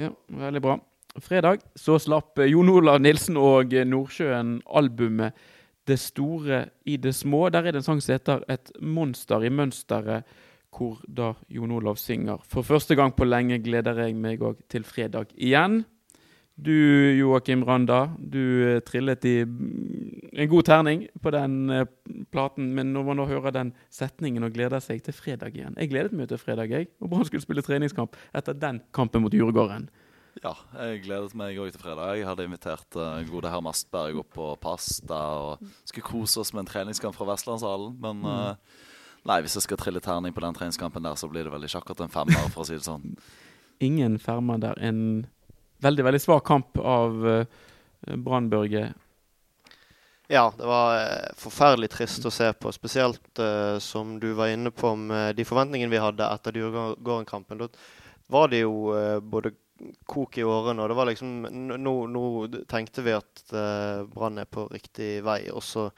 Ja, veldig bra. Fredag så slapp Jon Olav Nilsen og Nordsjøen albumet 'Det store i det små'. Der er det en sang som heter 'Et monster i mønsteret', hvor da Jon Olav synger 'For første gang på lenge gleder jeg meg òg til fredag igjen'. Du, Joakim Randa, du eh, trillet i en god terning på den eh, platen. Men når man nå hører den setningen og gleder seg til fredag igjen Jeg gledet meg til fredag, jeg. Og Brann skulle spille treningskamp etter den kampen mot Djurgården. Ja, jeg gledet meg òg til fredag. Jeg hadde invitert uh, gode herr Mastberg opp på pasta og skulle kose oss med en treningskamp fra Vestlandshallen. Men uh, nei, hvis jeg skal trille terning på den treningskampen der, så blir det vel ikke akkurat en femmer, for å si det sånn. Ingen fermer der. En veldig, veldig svak kamp av uh, Brann, Børge. Ja, det var uh, forferdelig trist å se på. Spesielt uh, som du var inne på med de forventningene vi hadde etter Djurgården-kampen. Da var det jo både kok i årene. Og det var liksom nå tenkte vi at uh, Brann er på riktig vei. Og så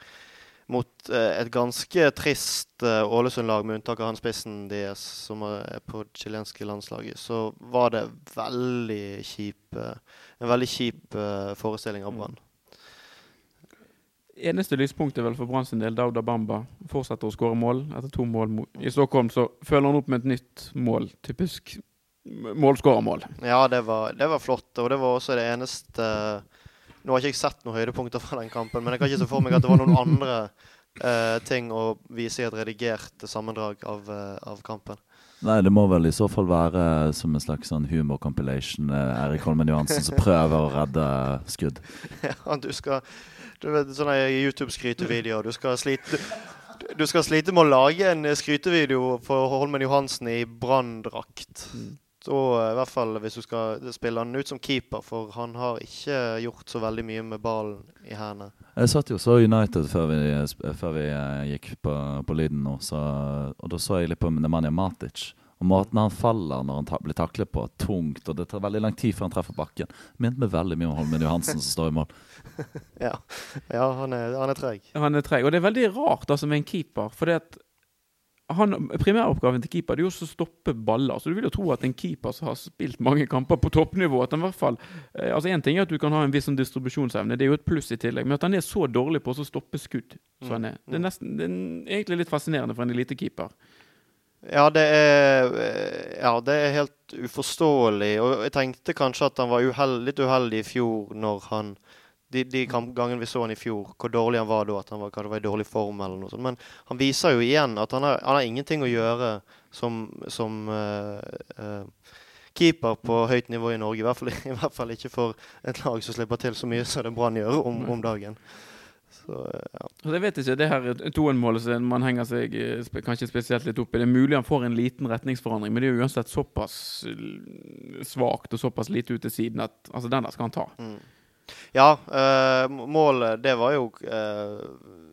mot uh, et ganske trist uh, Ålesund-lag, med unntak av han spissen deres, som er på det chilenske landslaget, så var det veldig kjip en veldig kjip forestilling av Brann. Eneste lyspunktet vel for Brann sin del, Dauda Bamba fortsetter å skåre mål. Etter to mål i Stockholm så følger han opp med et nytt mål. Typisk målskårermål. Ja, det var, det var, flott. Og det var også det eneste Nå har ikke jeg sett noen høydepunkter fra den kampen, men jeg kan ikke se for meg at det var noen andre uh, ting å vise i et redigert sammendrag av, uh, av, kampen. Nei, det må vel i så fall være som en slags sånn humor-compilation. Uh, Erik Holmen Johansen som prøver å redde skudd. ja, du skal Du vet sånne YouTube-skrytevideoer. Du skal slite du skal slite med å lage en skrytevideo for Holmen Johansen i branndrakt. Mm. Og i hvert fall hvis du skal spille han ut som keeper, for han har ikke gjort så veldig mye med ballen i hendene. Jeg satt jo så United før vi, før vi eh, gikk på, på lyden nå, så, og da så jeg litt på Nemanja Matic. Og Måten han faller når han ta, blir taklet på, tungt, og det tar veldig lang tid før han treffer bakken. Minte meg veldig mye om Holmen Johansen som står i mål. ja, ja han, er, han er treg. Han er treg, og det er veldig rart altså med en keeper. for det at han, Primæroppgaven til keeper det er jo å stoppe baller. Så du vil jo tro at en keeper som har spilt mange kamper på toppnivå at han i hvert fall, eh, altså en ting er at du kan ha en viss sånn distribusjonsevne, det er jo et pluss i tillegg. Men at han er så dårlig på å stoppe skudd som han er, det er, mm. nesten, det er egentlig litt fascinerende for en elitekeeper. Ja det, er, ja, det er helt uforståelig. Og jeg tenkte kanskje at han var uheld, litt uheldig i fjor når han de, de gangene vi så han i fjor, hvor dårlig han var da. At han var, var i dårlig form eller noe sånt. Men han viser jo igjen at han har, han har ingenting å gjøre som, som uh, uh, keeper på høyt nivå i Norge. I hvert, fall, I hvert, fall, ikke for et lag som slipper til så mye som det Brann gjør om, om dagen. Så, ja. jeg vet ikke, Det her 2-1-målet man henger seg kanskje spesielt litt opp i. Det er mulig han får en liten retningsforandring, men det er jo uansett såpass svakt og såpass lite ut til siden at altså, den der skal han ta. Mm. Ja, uh, målet det var jo uh,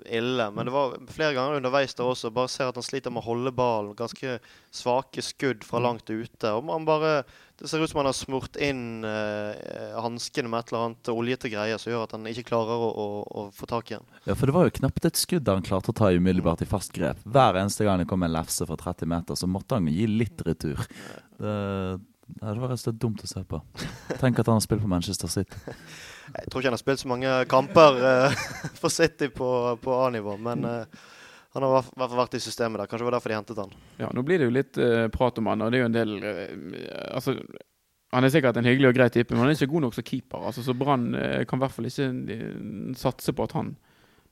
ille. Men det var flere ganger underveis der også. Bare ser at han sliter med å holde ballen. Ganske svake skudd fra mm. langt ute. Og man bare Det ser ut som han har smurt inn uh, hanskene med et eller annet oljete greier som gjør at han ikke klarer å, å, å, få tak i den. Ja, for det var jo knapt et skudd han klarte å ta umiddelbart i fast grep. Hver eneste gang det kom en lefse fra 30 meter, så måtte han gi litt retur. Det, det var rett og slett dumt å se på. Tenk at han har spilt på Manchester City. Jeg tror ikke han har spilt så mange kamper uh, for City på, på A-nivå, men uh, han har i hvert fall vært i systemet der. Kanskje det var derfor de hentet han. Ja, Nå blir det jo litt uh, prat om han, og det er jo en del Altså, han er sikkert en hyggelig og grei type, men han er ikke god nok som keeper. Altså, så Brann kan i hvert fall ikke satse på at han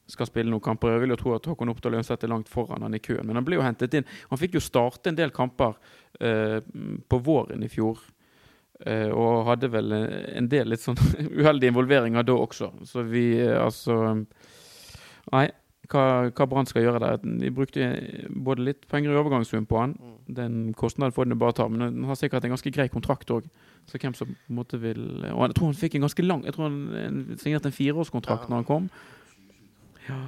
skal spille noen kamper. Jeg vil jo tro at Håkon Oppdal Lønseth er langt foran han i køen, men han ble jo hentet inn. Han fikk jo starte en del kamper på våren i fjor. Uh, og hadde vel en del litt sånn uheldige involveringer da også. Så vi uh, altså Nei, hva, hva Brann skal gjøre der De brukte både litt penger i overgangssum på han. Mm. Den kostnaden får de bare ta, men han har sikkert en ganske grei kontrakt òg. Så hvem som på en måte vil Og jeg tror han fikk en ganske lang Jeg tror han signerte en fireårskontrakt ja. når han kom. Ja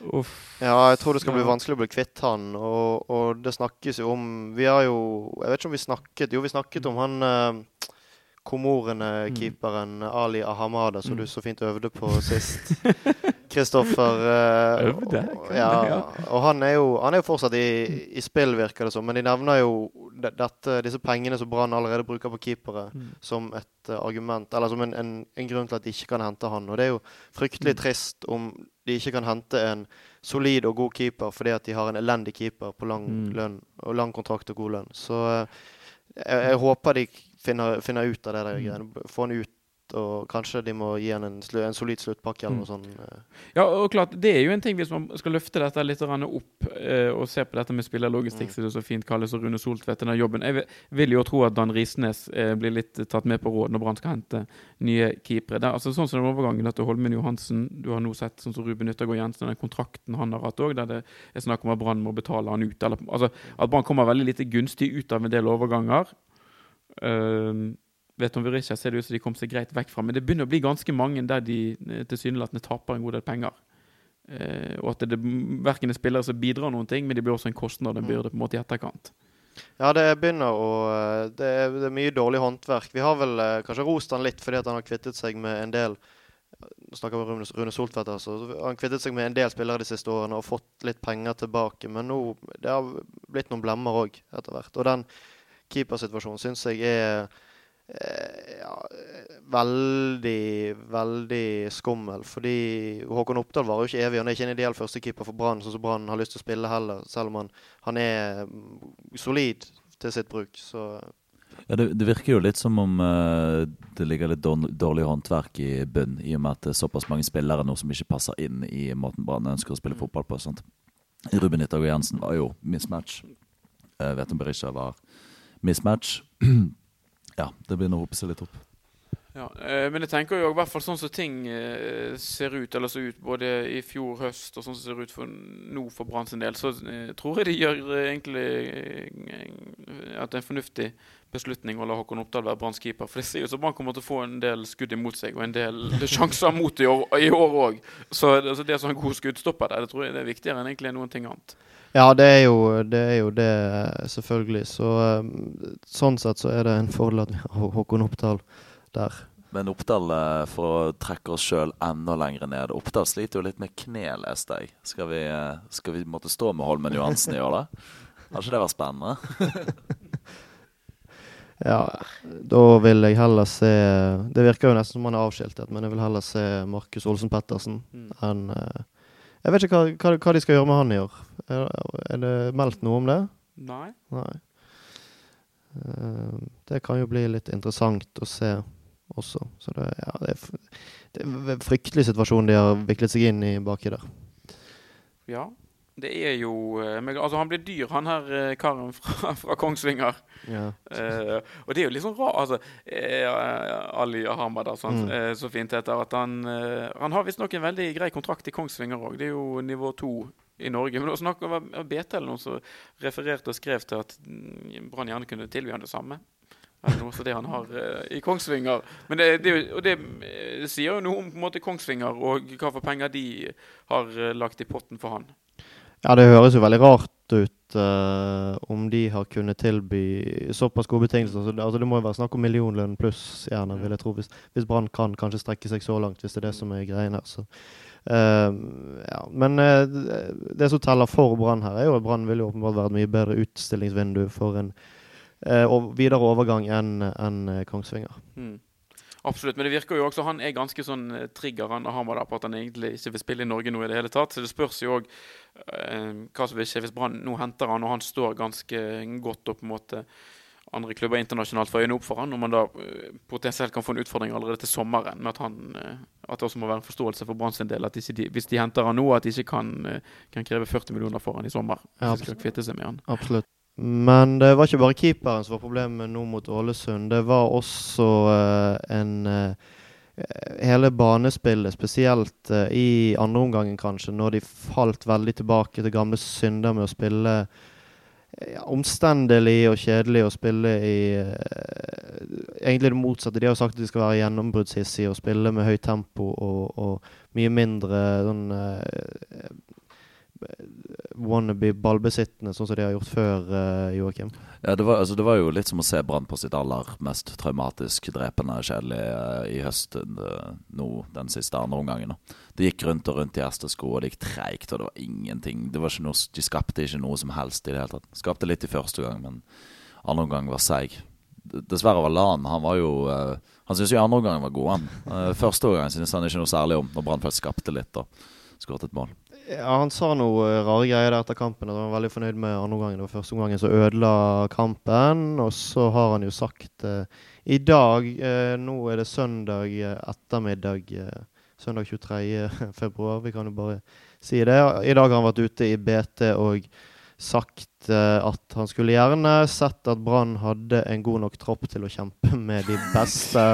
Uff. Ja, jeg tror det skal bli vanskelig å bli kvitt han. Og, og, det snakkes jo om Vi har jo Jeg vet ikke om vi snakket Jo, vi snakket om han uh, Komorene-keeperen Ali Ahamada, som Mm. du så fint øvde på sist. Kristoffer eh, Øvde? Ja, og han er jo, han er jo fortsatt i, i spill, virker det som. Men de nevner jo dette, disse pengene som Brann allerede bruker på keepere, Mm. som et eh, argument, eller som en, en, en grunn til at de ikke kan hente han. Og det er jo fryktelig Mm. trist om de ikke kan hente en solid og god keeper fordi at de har en elendig keeper på lang Mm. lønn og lang kontrakt og god lønn. Så eh, jeg, jeg håper de finner, finne ut av det der Mm. greiene. Få han ut, og kanskje de må gi han en, en solid sluttpakke eller Mm. noe sånt. eh. Ja, og klart, Det er jo en ting hvis man skal løfte dette litt opp eh, og se på dette med spillerlogistikk, Mm. som det så fint kalles, og Rune Soltvedt, den jobben. Jeg vil, vil jo tro at Dan Risnes eh, blir litt tatt med på råd når Brann skal hente nye keepere. Det er, altså, sånn som den overgangen til Holmen Johansen, du har nå sett sånn som Ruben Yttergård Jensen, den kontrakten han har hatt òg, der det er snakk om at Brann må betale han ut. Eller, altså, at Brann kommer veldig lite gunstig ut av en del overganger. Uh, vet om Berisha ser det ut som de kom seg greit vekk fra, men det begynner å bli ganske mange der de eh, tilsynelatende taper en god del penger. Uh, og at det, det verken er spillere som bidrar noen ting, men de blir også en kostnad og en Mm. byrde på en måte i etterkant. Ja, det begynner å eh, Det er, det er mye dårlig håndverk. Vi har vel kanskje rost han litt fordi han har kvittet seg med en del Nå snakker vi om Rune, Rune Soltvedt, altså. Han kvittet seg med en del spillere de siste årene og fått litt penger tilbake. Men nå det har blitt noen blemmer òg, etter hvert. Og den keepersituasjonen syns jeg er eh, ja, veldig, veldig skummel. Fordi Håkon Oppdal var jo ikke evig. Han er ikke en ideell førstekeeper for Brann, sånn som Brann har lyst til å spille heller. Selv om han, han er mm, solid til sitt bruk. Så Ja, det, det virker jo litt som om uh, det ligger litt dårlig, håndverk i bunn, i og med at det er såpass mange spillere nå som ikke passer inn i måten Brann ønsker å spille fotball på. Sant? Ruben Itago Jensen var jo mismatch. Uh, vet om Berisha var mismatch. ja, det begynner å hope seg litt opp. Ja, eh, men jeg tenker jo i hvert fall sånn som ting eh, ser ut, eller så ut både i fjor høst og sånn som ser ut for nå for Brann sin del, så eh, tror jeg de gjør egentlig at det er en fornuftig beslutning å la Håkon Oppdal være Branns keeper. For det ser ut som Brann kommer til å få en del skudd imot seg, og en del sjanser mot i år òg. Så altså, det som en god skuddstopper der, det tror jeg det er viktigere enn egentlig noen ting annet. ja, det er jo det, er jo det selvfølgelig. Så sånn sett så er det en fordel at vi har Håkon Oppdal der. Men Oppdal, eh, for å trekke oss sjøl enda lenger ned Oppdal sliter jo litt med kne, leste jeg. Skal vi, eh, skal vi måtte stå med Holmen Johansen i år, da? Har ikke det vært spennende? Ja, da vil jeg heller se Det virker jo nesten som han er avskiltet, men jeg vil heller se Markus Olsen Pettersen enn eh, Jeg vet ikke hva, hva, hva de skal gjøre med han i år. Er, er det meldt noe om det? Nei. Nei. Det kan jo bli litt interessant å se også. Så det, ja, det, er, det er en fryktelig situasjon de har viklet seg inn i baki der. Ja. Det er jo eh, Altså, han blir dyr, han her eh, karen fra, fra Kongsvinger. Ja. Eh, og det er jo litt sånn rart altså, eh, Ali Ahmad, altså, Mm. eh, så fint heter at han eh, Han har visstnok en veldig grei kontrakt i Kongsvinger òg. Det er jo nivå to i Norge. Men det var snakk om BT eller noen som refererte og skrev til at mm, Brann gjerne kunne tilby han det samme. Eller noe som det han har uh, i Kongsvinger. Men det, det, og det eh, sier jo noe om måte Kongsvinger og hva for penger de har uh, lagt i potten for han. Ja, det høres jo veldig rart ut uh, om de har kunnet tilby såpass gode betingelser. Så det, altså, det må jo være snakk om millionlønn pluss, gjerne, vil jeg tro. Hvis, hvis Brann kan kanskje strekke seg så langt, hvis det er det som er greien her. Så. Uh, ja. Men uh, det, det som teller for Brann her, er jo at Brann vil jo åpenbart være et mye bedre utstillingsvindu for en og videre overgang enn enn, eh, Kongsvinger. Mm. Absolutt, men det virker jo også Han er ganske sånn eh, trigger han Hamad da, på at han egentlig ikke vil spille i Norge nå i det hele tatt. Så det spørs jo òg eh, hva som vil skje hvis Brann nå henter han, og han står ganske godt opp mot andre klubber internasjonalt for øynene opp for han, om man da eh, potensielt kan få en utfordring allerede til sommeren. med At han, eh, at det også må være en forståelse for Brann sin del at de, hvis de henter han nå, at de ikke kan, eh, kan kreve 40 millioner for han i sommer. Ja, Hvis de skal kvitte seg med han. Absolutt. Men det var ikke bare keeperen som var problemet nå mot Ålesund. Det var også eh, en eh, Hele banespillet, spesielt eh, i andre omgangen kanskje, når de falt veldig tilbake til gamle synder med å spille ja, omstendelig og kjedelig å spille i eh, Egentlig det motsatte. De har sagt at de skal være gjennombruddshissige og spille med høyt tempo og, og mye mindre sånn eh, wannabe ballbesittende, sånn som de har gjort før, uh, Joakim? Ja, det var, altså, det var, jo litt som å se Brann på sitt aller mest traumatisk drepende kjedelige uh, i høst uh, nå den siste andre omgangen. Det gikk rundt og rundt i hestesko, og det gikk treigt, og det var ingenting. Det var noe, de skapte ikke noe som helst i det hele tatt. Skapte litt i første gang, men andre omgang var seig. Dessverre var Lan Han var jo uh, Han syntes jo andre omgang var god, han. første omgang syntes han ikke noe særlig om, når Brann først skapte litt og skåret et mål. Ja, Han sa noe rare greier etter kampen. At han var veldig fornøyd med andre gangen. Det var første omgangen som ødela kampen. Og så har han jo sagt eh, i dag eh, Nå er det søndag eh, ettermiddag. Eh, søndag 23. februar. Vi kan jo bare si det. I dag har han vært ute i BT og sagt eh, at han skulle gjerne sett at Brann hadde en god nok tropp til å kjempe med de beste.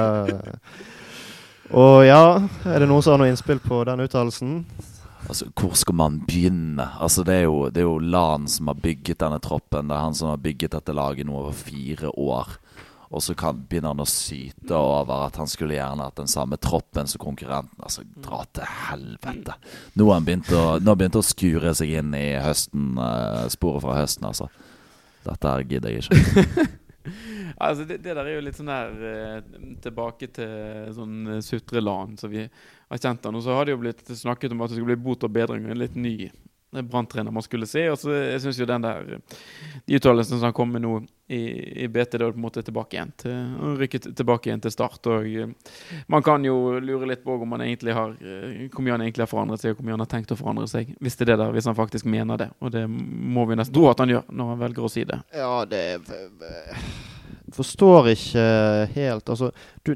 Og ja, er det noen som har noe innspill på den uttalelsen? Altså, Hvor skal man begynne? Altså, det er, jo, det er jo Lan som har bygget denne troppen. Det er han som har bygget dette laget nå over fire år. Og så kan, begynner han å syte over at han skulle gjerne hatt den samme troppen som konkurrenten. Altså, dra til helvete! Nå har han begynt å, begynt å skure seg inn i høsten, uh, sporet fra høsten, altså. Dette her gidder jeg ikke. altså det, det, der er jo litt sånn der eh, Tilbake til sånn eh, sutreland som vi har kjent han. Og så har det jo blitt snakket om at det skulle bli bot og bedring en litt ny eh, branntrener man skulle se. Og så jeg syns jo den der De uttalelsene som kom med nå i, i BT, da er på en måte tilbake igjen til rykket tilbake igjen til start. Og man kan jo lure litt på om han egentlig har hvor mye han egentlig har forandret seg, og hvor mye han har tenkt å forandre seg. Hvis det er det der, hvis han faktisk mener det. Og det må vi nesten tro at han gjør, når han velger å si det. Ja, det forstår ikke helt Altså, du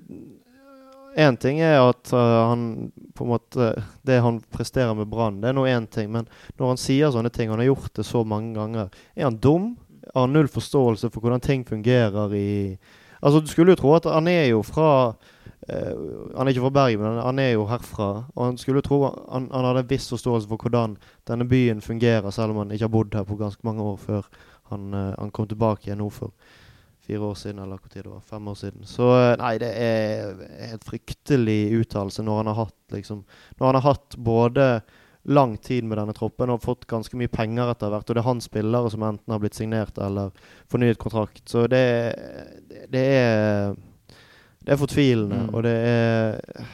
Én ting er at uh, han på en måte Det han presterer med Brann, det er nå én ting. Men når han sier sånne ting, han har gjort det så mange ganger, er han dum? Har null forståelse for hvordan ting fungerer i Altså, du skulle jo tro at han er jo fra uh, Han er ikke fra Bergen, men han er jo herfra. Og han skulle jo tro han, han hadde en viss forståelse for hvordan denne byen fungerer, selv om han ikke har bodd her på ganske mange år før han, uh, han kom tilbake igjen nå for fire år siden, eller hvor tid det var, fem år siden. Så eh, nei, det er en fryktelig uttalelse når han har hatt liksom Når han har hatt både lang tid med denne troppen og fått ganske mye penger etter hvert, og det er hans spillere som enten har blitt signert eller fornyet kontrakt. Så det, det er Det er fortvilende, mm. og det er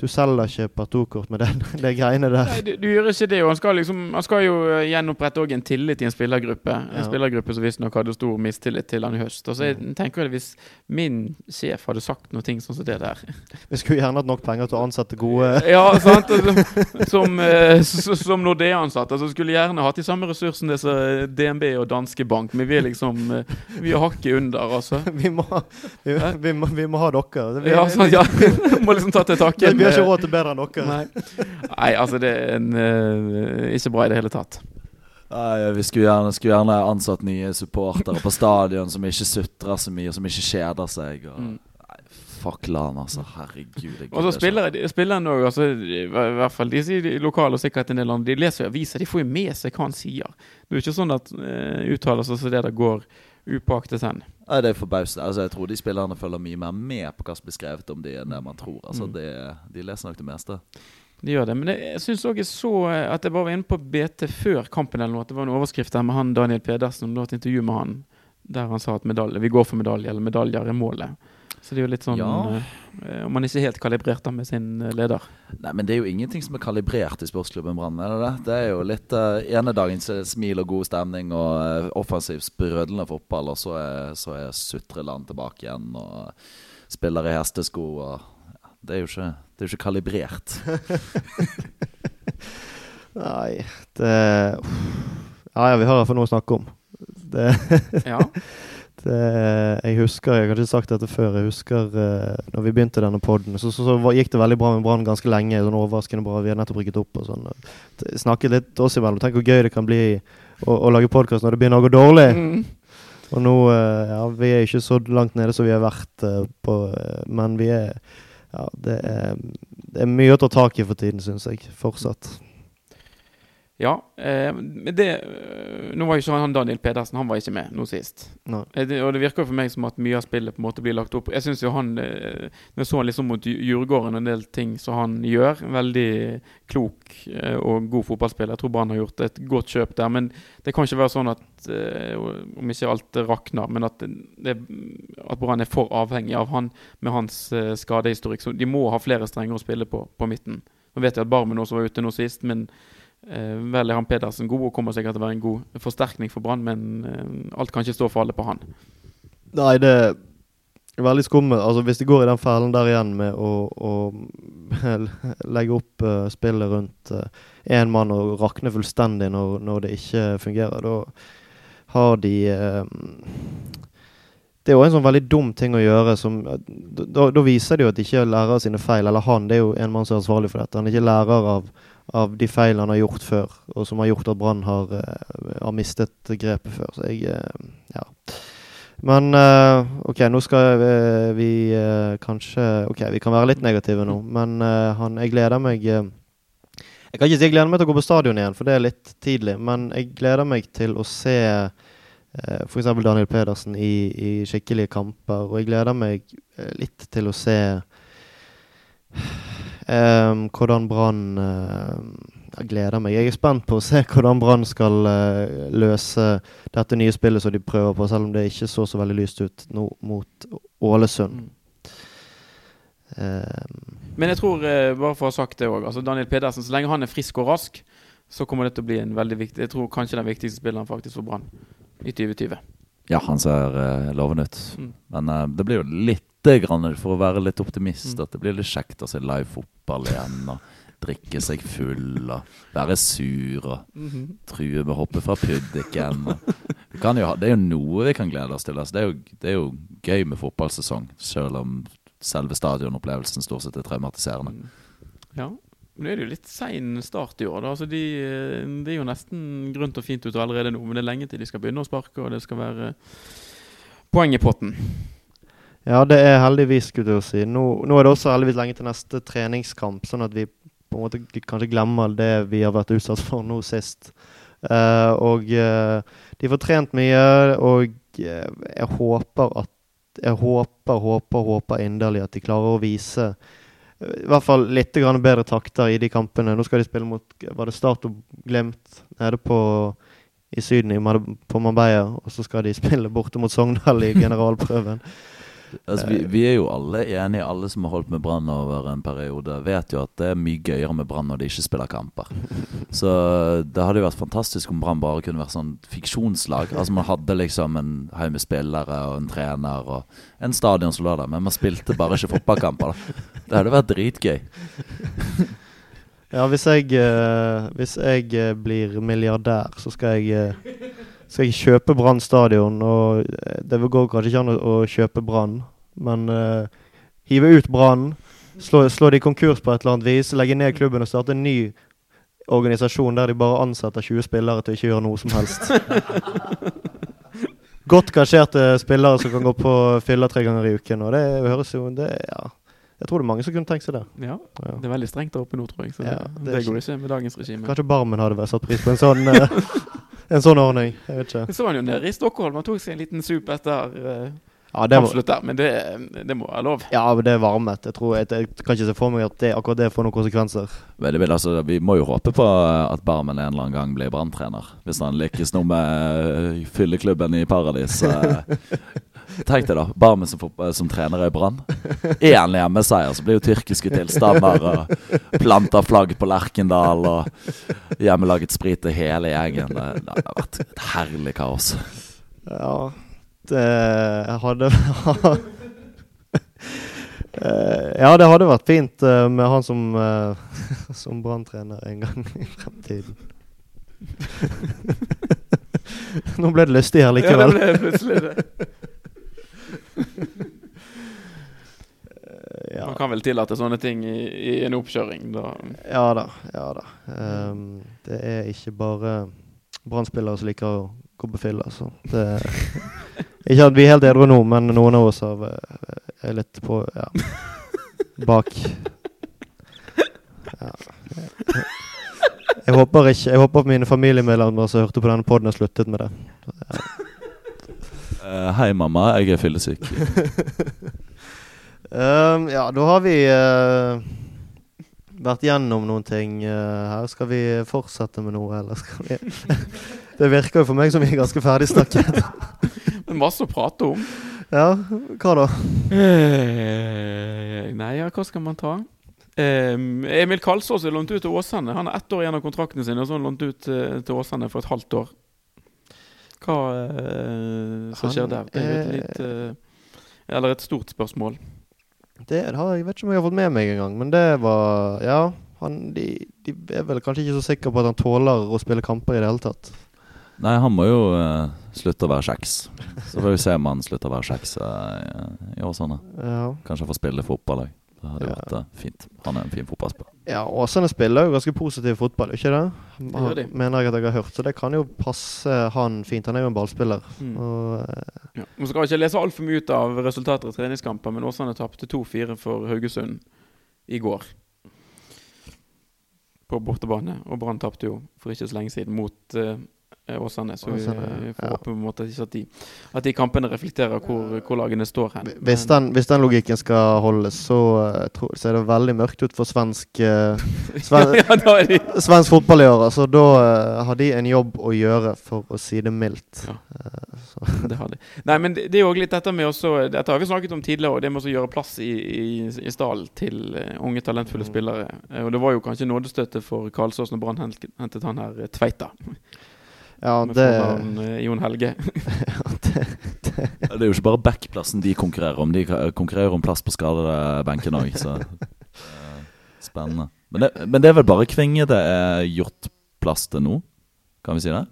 du selger ikke partokort med den, det greiene der. Nei, du, du, gjør ikke det. og Han skal, liksom, han skal jo eh, gjenopprette en tillit i en spillergruppe. En ja. spillergruppe som visstnok hadde stor mistillit til han i høst. Og så jeg mm. tenker jeg Hvis min sjef hadde sagt noe sånn som det der Vi skulle gjerne hatt nok penger til å ansette gode Ja, sant. Altså, som, eh, som Nordea-ansatte. Altså, skulle gjerne hatt de samme ressursene som DNB og Danske Bank. Men vi er liksom eh, Vi er hakket under, altså. Vi må, vi, vi, må, vi må ha dere. Vi, ja, sant, ja. må liksom ta til takke har ikke råd til bedre enn dere. Nei. Nei, altså det er en, uh, ikke bra i det hele tatt. Nei, vi skulle gjerne, skulle gjerne ansatt nye supportere på stadion som ikke sutrer så mye, som ikke kjeder seg. Og, mm. Nei, fuck LAN, altså. Herregud. Og så spiller spillerne òg, altså, i hvert fall de lokale og sikkert en del andre, de leser jo aviser, de får jo med seg hva han sier. Det er jo ikke sånn at uh, uttalelser som det der går upåaktet hen. Nei, det er forbausende. Altså, jeg tror de spillerne følger mye mer med på hva som blir skrevet om de enn det man tror. Altså, mm. det, de leser nok det meste. De gjør det. Men jeg syns òg jeg så eh, at jeg bare var inne på BT før kampen eller noe. At det var en overskrift der med han Daniel Pedersen. Det var et intervju med han der han sa at medalje, vi går for medalje, eller medaljer er målet. Så det er jo litt sånn ja. uh, Om man ikke er helt kalibrert da med sin uh, leder. Nei, men det er jo ingenting som er kalibrert i sportsklubben Brann. Er det det? Det er jo litt uh, ene dagen smil og god stemning og uh, offensiv sprødlende fotball, og så er, så er Sutreland tilbake igjen og spiller i hestesko og ja, Det er jo ikke, det er jo ikke kalibrert. Nei, det Ja, ja, vi har iallfall noe å snakke om. Det ja. Det, jeg husker, jeg har ikke sagt dette før, jeg husker uh, når vi begynte denne poden, så, så, så, gikk det veldig bra med Brann ganske lenge. sånn overraskende bra, Vi har nettopp rykket opp og sånn. Snakket litt oss imellom. Tenk hvor gøy det kan bli å, å lage podkast når det begynner å gå dårlig. Mm. Og nå uh, Ja, vi er ikke så langt nede som vi har vært uh, på, men vi er Ja, det er, det er mye å ta tak i for tiden, syns jeg. Fortsatt. Ja, eh, men det eh, Nå var jo ikke han Daniel Pedersen Han var ikke med nå sist. Nei. Eh, det, og det virker for meg som at mye av spillet på en måte blir lagt opp Jeg syns jo han Når jeg så han liksom mot Dju- Djurgården en del ting som han gjør, veldig klok og god fotballspiller. Jeg tror Brann har gjort et godt kjøp der. Men det kan ikke være sånn at om ikke alt rakner, men at, det, at Brann er for avhengig av han med hans eh, skadehistorikk. Så de må ha flere strenger å spille på på midten. Nå vet jeg at Barmen også var ute nå sist, men eh, vel er han Pedersen god og kommer sikkert til å være en god forsterkning for Brann, men eh, alt kan ikke stå og falle på han. Nei, det er veldig skummelt. Altså, hvis de går i den fellen der igjen med å, å legge opp uh, spillet rundt én mann og rakne fullstendig når, når det ikke fungerer, da har de eh, Det er jo en sånn veldig dum ting å gjøre som Da, da viser det jo at de ikke lærer av sine feil. Eller han, det er jo en mann som er ansvarlig for dette. Han er ikke lærer av, av de feil han har gjort før, og som har gjort at Brann har, eh, har mistet grepet før. Så jeg eh, Ja. Men eh, OK, nå skal eh, vi eh, kanskje OK, vi kan være litt negative nå, men eh, han Jeg gleder meg eh, Jeg kan ikke si jeg gleder meg til å gå på stadion igjen, for det er litt tidlig. Men jeg gleder meg til å se uh, f.eks. Daniel Pedersen i, i skikkelige kamper. Og jeg gleder meg eh, litt til å se eh, hvordan Brann eh, Jeg gleder meg. Jeg er spent på å se hvordan Brann skal eh, løse dette nye spillet som de prøver på, selv om det ikke så så veldig lyst ut nå mot Ålesund. Eh, Men jeg tror, eh, bare for å ha sagt det òg, altså Daniel Pedersen, så lenge han er frisk og rask, så kommer det til å bli en veldig viktig Jeg tror kanskje den viktigste spilleren faktisk for Brann i 2020. Ja, han ser uh, lovende ut. Mm. Men uh, det blir jo litt grann, for å være litt optimist, Mm. at det blir litt kjekt å se live fotball igjen. Og drikke seg full og være sur og true med å hoppe fra puddiken. jo det er jo noe vi kan glede oss til. Altså, det, er jo, det er jo gøy med fotballsesong, selv om selve stadionopplevelsen stort sett er traumatiserende. Mm. Ja. Men nå er det jo litt sein start i år. da, altså de, eh, Det er jo nesten grønt og fint ut allerede nå, men det er lenge til de skal begynne å sparke, og det skal være poeng i potten. Ja, det er heldigvis, skulle jeg si. Nå, nå er det også heldigvis lenge til neste treningskamp, sånn at vi på en måte kanskje glemmer det vi har vært utsatt for nå sist. Uh, og uh, de får trent mye, og uh, jeg håper at Jeg håper, håper, håper inderlig at de klarer å vise eh, i hvert fall litt grann bedre takter i de kampene. Nå skal de spille mot Var det Start og Glimt nede på i Syden, i Mar- på Marbella, og så skal de spille borte mot Sogndal i generalprøven. Altså, vi, vi er jo alle enige, alle som har holdt med Brann over en periode, vet jo at det er mye gøyere med Brann når de ikke spiller kamper. Så det hadde jo vært fantastisk om Brann bare kunne vært sånn fiksjonslag. Altså Man hadde liksom en haug med spillere og en trener og en stadion som lå der, men man spilte bare ikke fotballkamper. da Det hadde vært dritgøy. Ja, hvis jeg, eh, hvis jeg eh, blir milliardær, så skal jeg, eh, skal jeg kjøpe Brann stadion. Og eh, det går kanskje ikke an å, å kjøpe Brann, men eh, hive ut Brann. Slå, slå de konkurs på et eller annet vis. Legge ned klubben og starte en ny organisasjon der de bare ansetter 20 spillere til å ikke gjøre noe som helst. Godt kasjerte spillere som kan gå på fylla tre ganger i uken. Og det høres jo det, ja. Jeg tror det er mange som kunne tenkt seg det. Ja, Ja. Det er veldig strengt der oppe nå, tror jeg. Så Ja, det, det det, er går ikke med dagens regime. Kanskje Barmen hadde vært satt pris på en sånn, eh, en sånn ordning. Jeg vet ikke. Så var han jo nede i Stockholm. Han tok seg en liten sup etter uh, Ja, det, absolutt der, men det, det må være lov. ja, men det er varmet. Jeg, tror, jeg, jeg kan ikke se for meg at det, akkurat det får noen konsekvenser. Men det vil, altså, vi må jo håpe på at Barmen en eller annen gang blir Brann-trener. Hvis han lykkes nå med eh, fylleklubben i Paradis. eh. Tenk deg da, Barmen som, som trener i Brann. Én hjemmeseier, så blir jo tyrkiske tilstander og planter flagg på Lerkendal og hjemmelaget sprit til hele gjengen. Det, det har vært et herlig kaos. Ja, det hadde vært Ja, det hadde vært fint eh, med han som, som som branntrener en gang i fremtiden. Nå ble det lystig her likevel. Ja, det ble plutselig det. Ja. Man kan vel tillate sånne ting i, i en oppkjøring. Da. Ja da, ja da. Um, det er ikke bare Brann-spillere som liker å gå på fylla, så det Ikke at vi er helt edru nå, men noen av oss har, eh, er litt på Ja. Bak. Ja. Jeg håper ikke Jeg håper mine familiemedlemmer som hørte på denne poden, har sluttet med det. Eh, hei, mamma. Jeg er fyllesyk. Um, ja, da har vi uh, vært gjennom noen ting uh, her. Skal vi fortsette med noe, eller skal vi Det virker jo for meg som vi er ganske ferdig snakket. Er masse å prate om. ja, hva da? Eh, nei, ja, hva skal man ta? Eh, Emil Kalsås er lånt ut til Åsane. Han har ett år igjen av kontrakten sin, og så er han lånt ut til Åsane for et halvt år. Hva uh, som skjer der? Det er jo et litt eh, Eller et stort spørsmål. Det har jeg vet ikke om jeg har fått med meg engang, men det var Ja. Han, de, de er vel kanskje ikke så sikre på at han tåler å spille kamper i det hele tatt. Nei, han må jo uh, slutte å være kjeks. Så får vi se om han slutter å være kjeks uh, i Åsane. Ja. Kanskje han får spille fotball òg. Det hadde Ja. vært uh, fint. Han er en fin fotballspiller. Ja, Åsane spiller jo ganske positiv fotball, ikke det? Det. Mener jeg at jeg har hørt, så det kan jo passe han fint. Han er jo en ballspiller. Mm. Og, eh, Ja. Man skal ikke lese altfor mye ut av resultater i treningskamper, men Åsane tapte 2-4 for Haugesund i går. På bortebane. Og Brann tapte jo for ikke så lenge siden mot eh, Åsane. Så vi eh, får ja. håpe på en måte at de, at de kampene reflekterer hvor, hvor lagene står hen. hvis, den, hvis den logikken skal holdes, så eh, ser det veldig mørkt ut for svensk eh, Sven- ja, da er Svensk fotball i år. Så da eh, har de en jobb å gjøre, for å si det mildt. Ja. Eh, så. det har de. Nei, men det, det er jo litt dette med også Dette har vi snakket om tidligere, og det med å gjøre plass i, i, i stallen til eh, unge, talentfulle Mm. spillere. Eh, og det var jo kanskje nådestøtte for Karlsås når Brann hentet, han her eh, Tveita. Ja, det, fornavn eh, Jon Helge. ja, det, det Det er jo ikke bare backplassen de konkurrerer om. De konkurrerer om plass på skadebenken òg, så eh, Spennende. Men det, men det er vel bare Kvinge det er gjort plass til nå? Kan vi si det?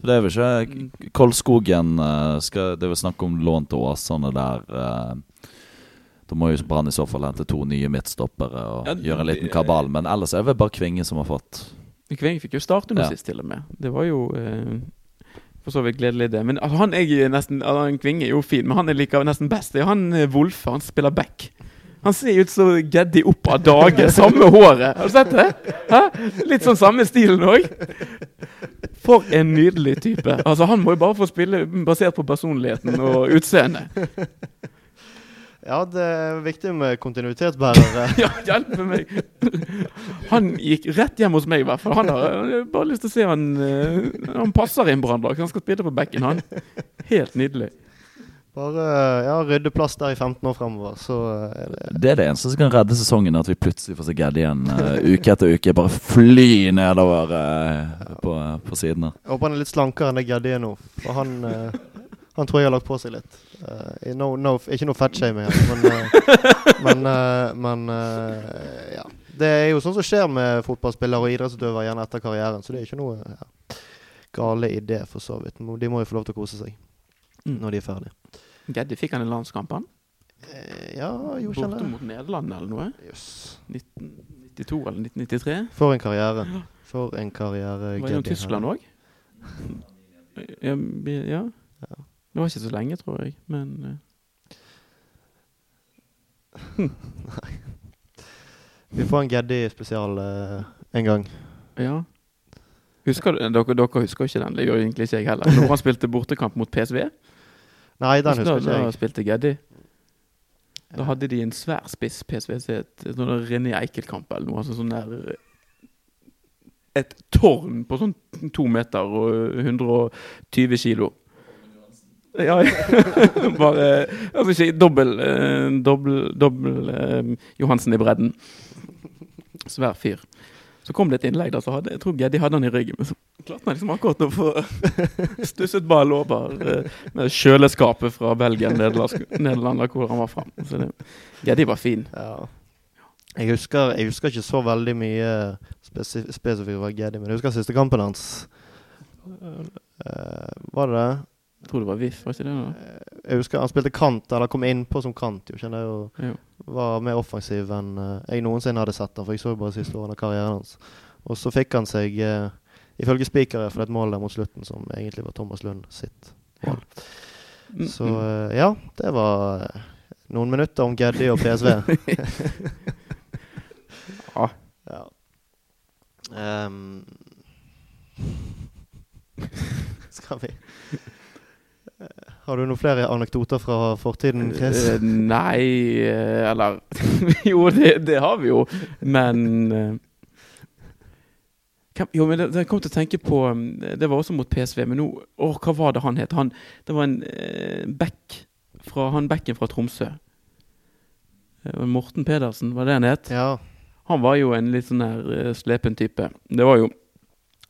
For det er vel ikke Kolskogen eh, skal, Det er vel snakk om lån til Åsane der. eh, Da må jo Brann i så fall hente to nye midtstoppere og Ja, gjøre en liten kabal. Men ellers er det vel bare Kvinge som har fått Kveng fikk jo starte nå Ja. sist, til og med. Det var jo eh, for så vidt gledelig, det. Men altså, han er nesten altså, han Kvinge er jo fin, men han er like nesten best. Det er han eh, Wolfe. Han spiller back. Han ser ut som Geddi opp av dage. Samme håret. Har du sett det? Hæ? Litt sånn samme stilen òg. For en nydelig type. Altså Han må jo bare få spille basert på personligheten og utseendet. Ja, det er viktig med kontinuitetsbærere. Ja, hjelpe meg! Han gikk rett hjem hos meg, i hvert fall. Han har bare lyst til å se han eh, Han passer i en brannlag. Han skal spille på bekken, han. Helt nydelig. Bare ja, rydde plass der i 15 år fremover, så eh, er det Det er det eneste som kan redde sesongen, at vi plutselig får se Geddi igjen uh, uke etter uke. Bare fly nedover uh, på, på sidene. Jeg håper han er litt slankere enn det Geddi er nå. For han, eh, han tror jeg har lagt på seg litt. Uh, no, no, ikke noe fettshaming men, uh, men, uh, men ja. Det er jo sånn som skjer med fotballspillere og idrettsutøvere igjen etter karrieren, så det er ikke noe ja, gale i det, for så vidt. De må jo få lov til å kose seg Mm. når de er ferdige. Geddi fikk han en landskamp, han? Ja, jo, Borte kjenner mot Nederland eller noe? Jøss. 1992 eller 1993? For en karriere. For en karriere. Var det jo Tyskland òg? Ja, ja. Det var ikke så lenge, tror jeg. Men Nei. Vi får en Geddi-spesial eh, en gang. ja. Husker du, dere, dere husker ikke den? Det gjør egentlig ikke jeg heller. Når han spilte bortekamp mot PSV, Nei, den da, husker ikke da jeg. spilte Geddi. Da hadde de en svær spiss, PSV sitt, sånn sånn René Eikel-kamp eller noe. Altså sånn der Et tårn på sånn to meter og 120 kilo. Ja, bare Altså ikke dobbel eh, Dobbel, dobbel eh, Johansen i bredden. Svær fyr. Så kom det et innlegg der, så hadde jeg tror Geddi hadde han i ryggen. Men så klarte han liksom akkurat å få stusset ball over eh, med kjøleskapet fra Belgia, Nederland, Nederland hvor han var fra. Så Geddi var fin. Ja. Jeg husker, jeg husker ikke så veldig mye spesi spesifikt fra Geddi, men jeg husker siste kampen hans. Uh, var det det? Jeg tror det var VIF, var ikke det? da? Eh, Jeg husker han spilte kant, eller kom innpå som kant, jo, kjenner jeg, og Jo. var mer offensiv enn eh, jeg noensinne hadde sett han, for jeg så jo bare siste årene av karrieren hans. Og så fikk han seg, uh, ifølge Spikere, for et mål der mot slutten som egentlig var Thomas Lund sitt mål. Ja. Så mm. eh, ja, det var noen minutter om Geddi og PSV. Ja. Ja. Um, skal vi Har du noen flere anekdoter fra fortiden, Chris? Eh, nei eh, Eller Jo, det, det har vi jo, men eh, Jo, men det, det kom til å tenke på Det var også mot PSV, men nå Å, hva var det han het? Han, det var en eh, back fra han backen fra Tromsø. Eh, Morten Pedersen, var det han het? Ja. Han var jo en litt sånn eh, slepen type. Det var jo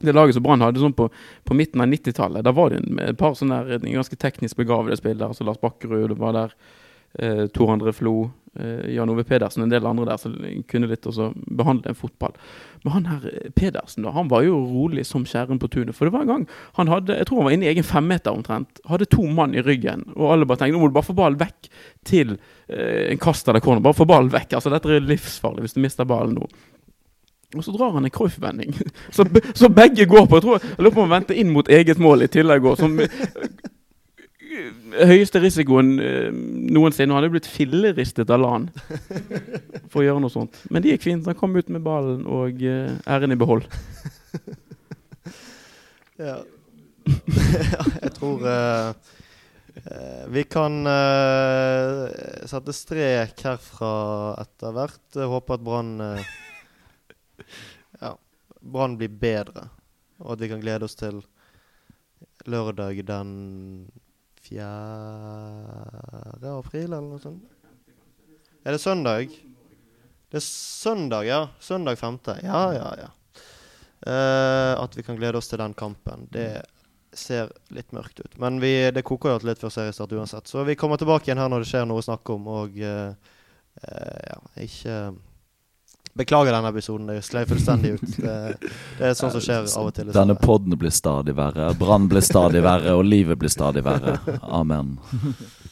det laget som Brann hadde sånn på, på midten av 90-tallet. Da var det en, et par sånne der, ganske teknisk begavede spillere. Altså Lars Bakkerud, det var der eh, Tor André Flo, eh, Jan Ove Pedersen en del andre der som kunne litt også behandle en fotball. Men han her eh, Pedersen, da, han var jo rolig som skjæren på tunet. For det var en gang han hadde, jeg tror han var inne i egen femmeter omtrent, hadde to mann i ryggen, og alle bare tenkte nå må du bare få ballen vekk til eh, en kast eller corner. Bare få ballen vekk. Altså Dette er livsfarlig hvis du mister ballen nå. Og så drar han en Cruyff-vending. Så, så begge går på. Jeg tror jeg lurer på om han venter inn mot eget mål i tillegg. òg. som eh, høyeste risikoen eh, noensinne. Han hadde blitt filleristet av LAN for å gjøre noe sånt. Men det gikk fint. Han kom ut med ballen og eh, æren i behold. Ja. Jeg tror uh, vi kan uh, sette strek herfra etter hvert. Håper at Brann Ja, Brann blir bedre, og at vi kan glede oss til lørdag den 4. april, eller noe sånt. Er det søndag? Det er søndag, ja. Søndag 5. Ja, ja, ja. Uh, at vi kan glede oss til den kampen. Det ser litt mørkt ut. Men vi, det koker jo litt før seriestart uansett. Så vi kommer tilbake igjen her når det skjer noe å snakke om. Og uh, uh, ja, ikke Beklager denne episoden. Det sklei fullstendig ut. Det, det er sånt som skjer av og til. Denne dessverre. podden blir stadig verre. Brann blir stadig verre, og livet blir stadig verre. Amen.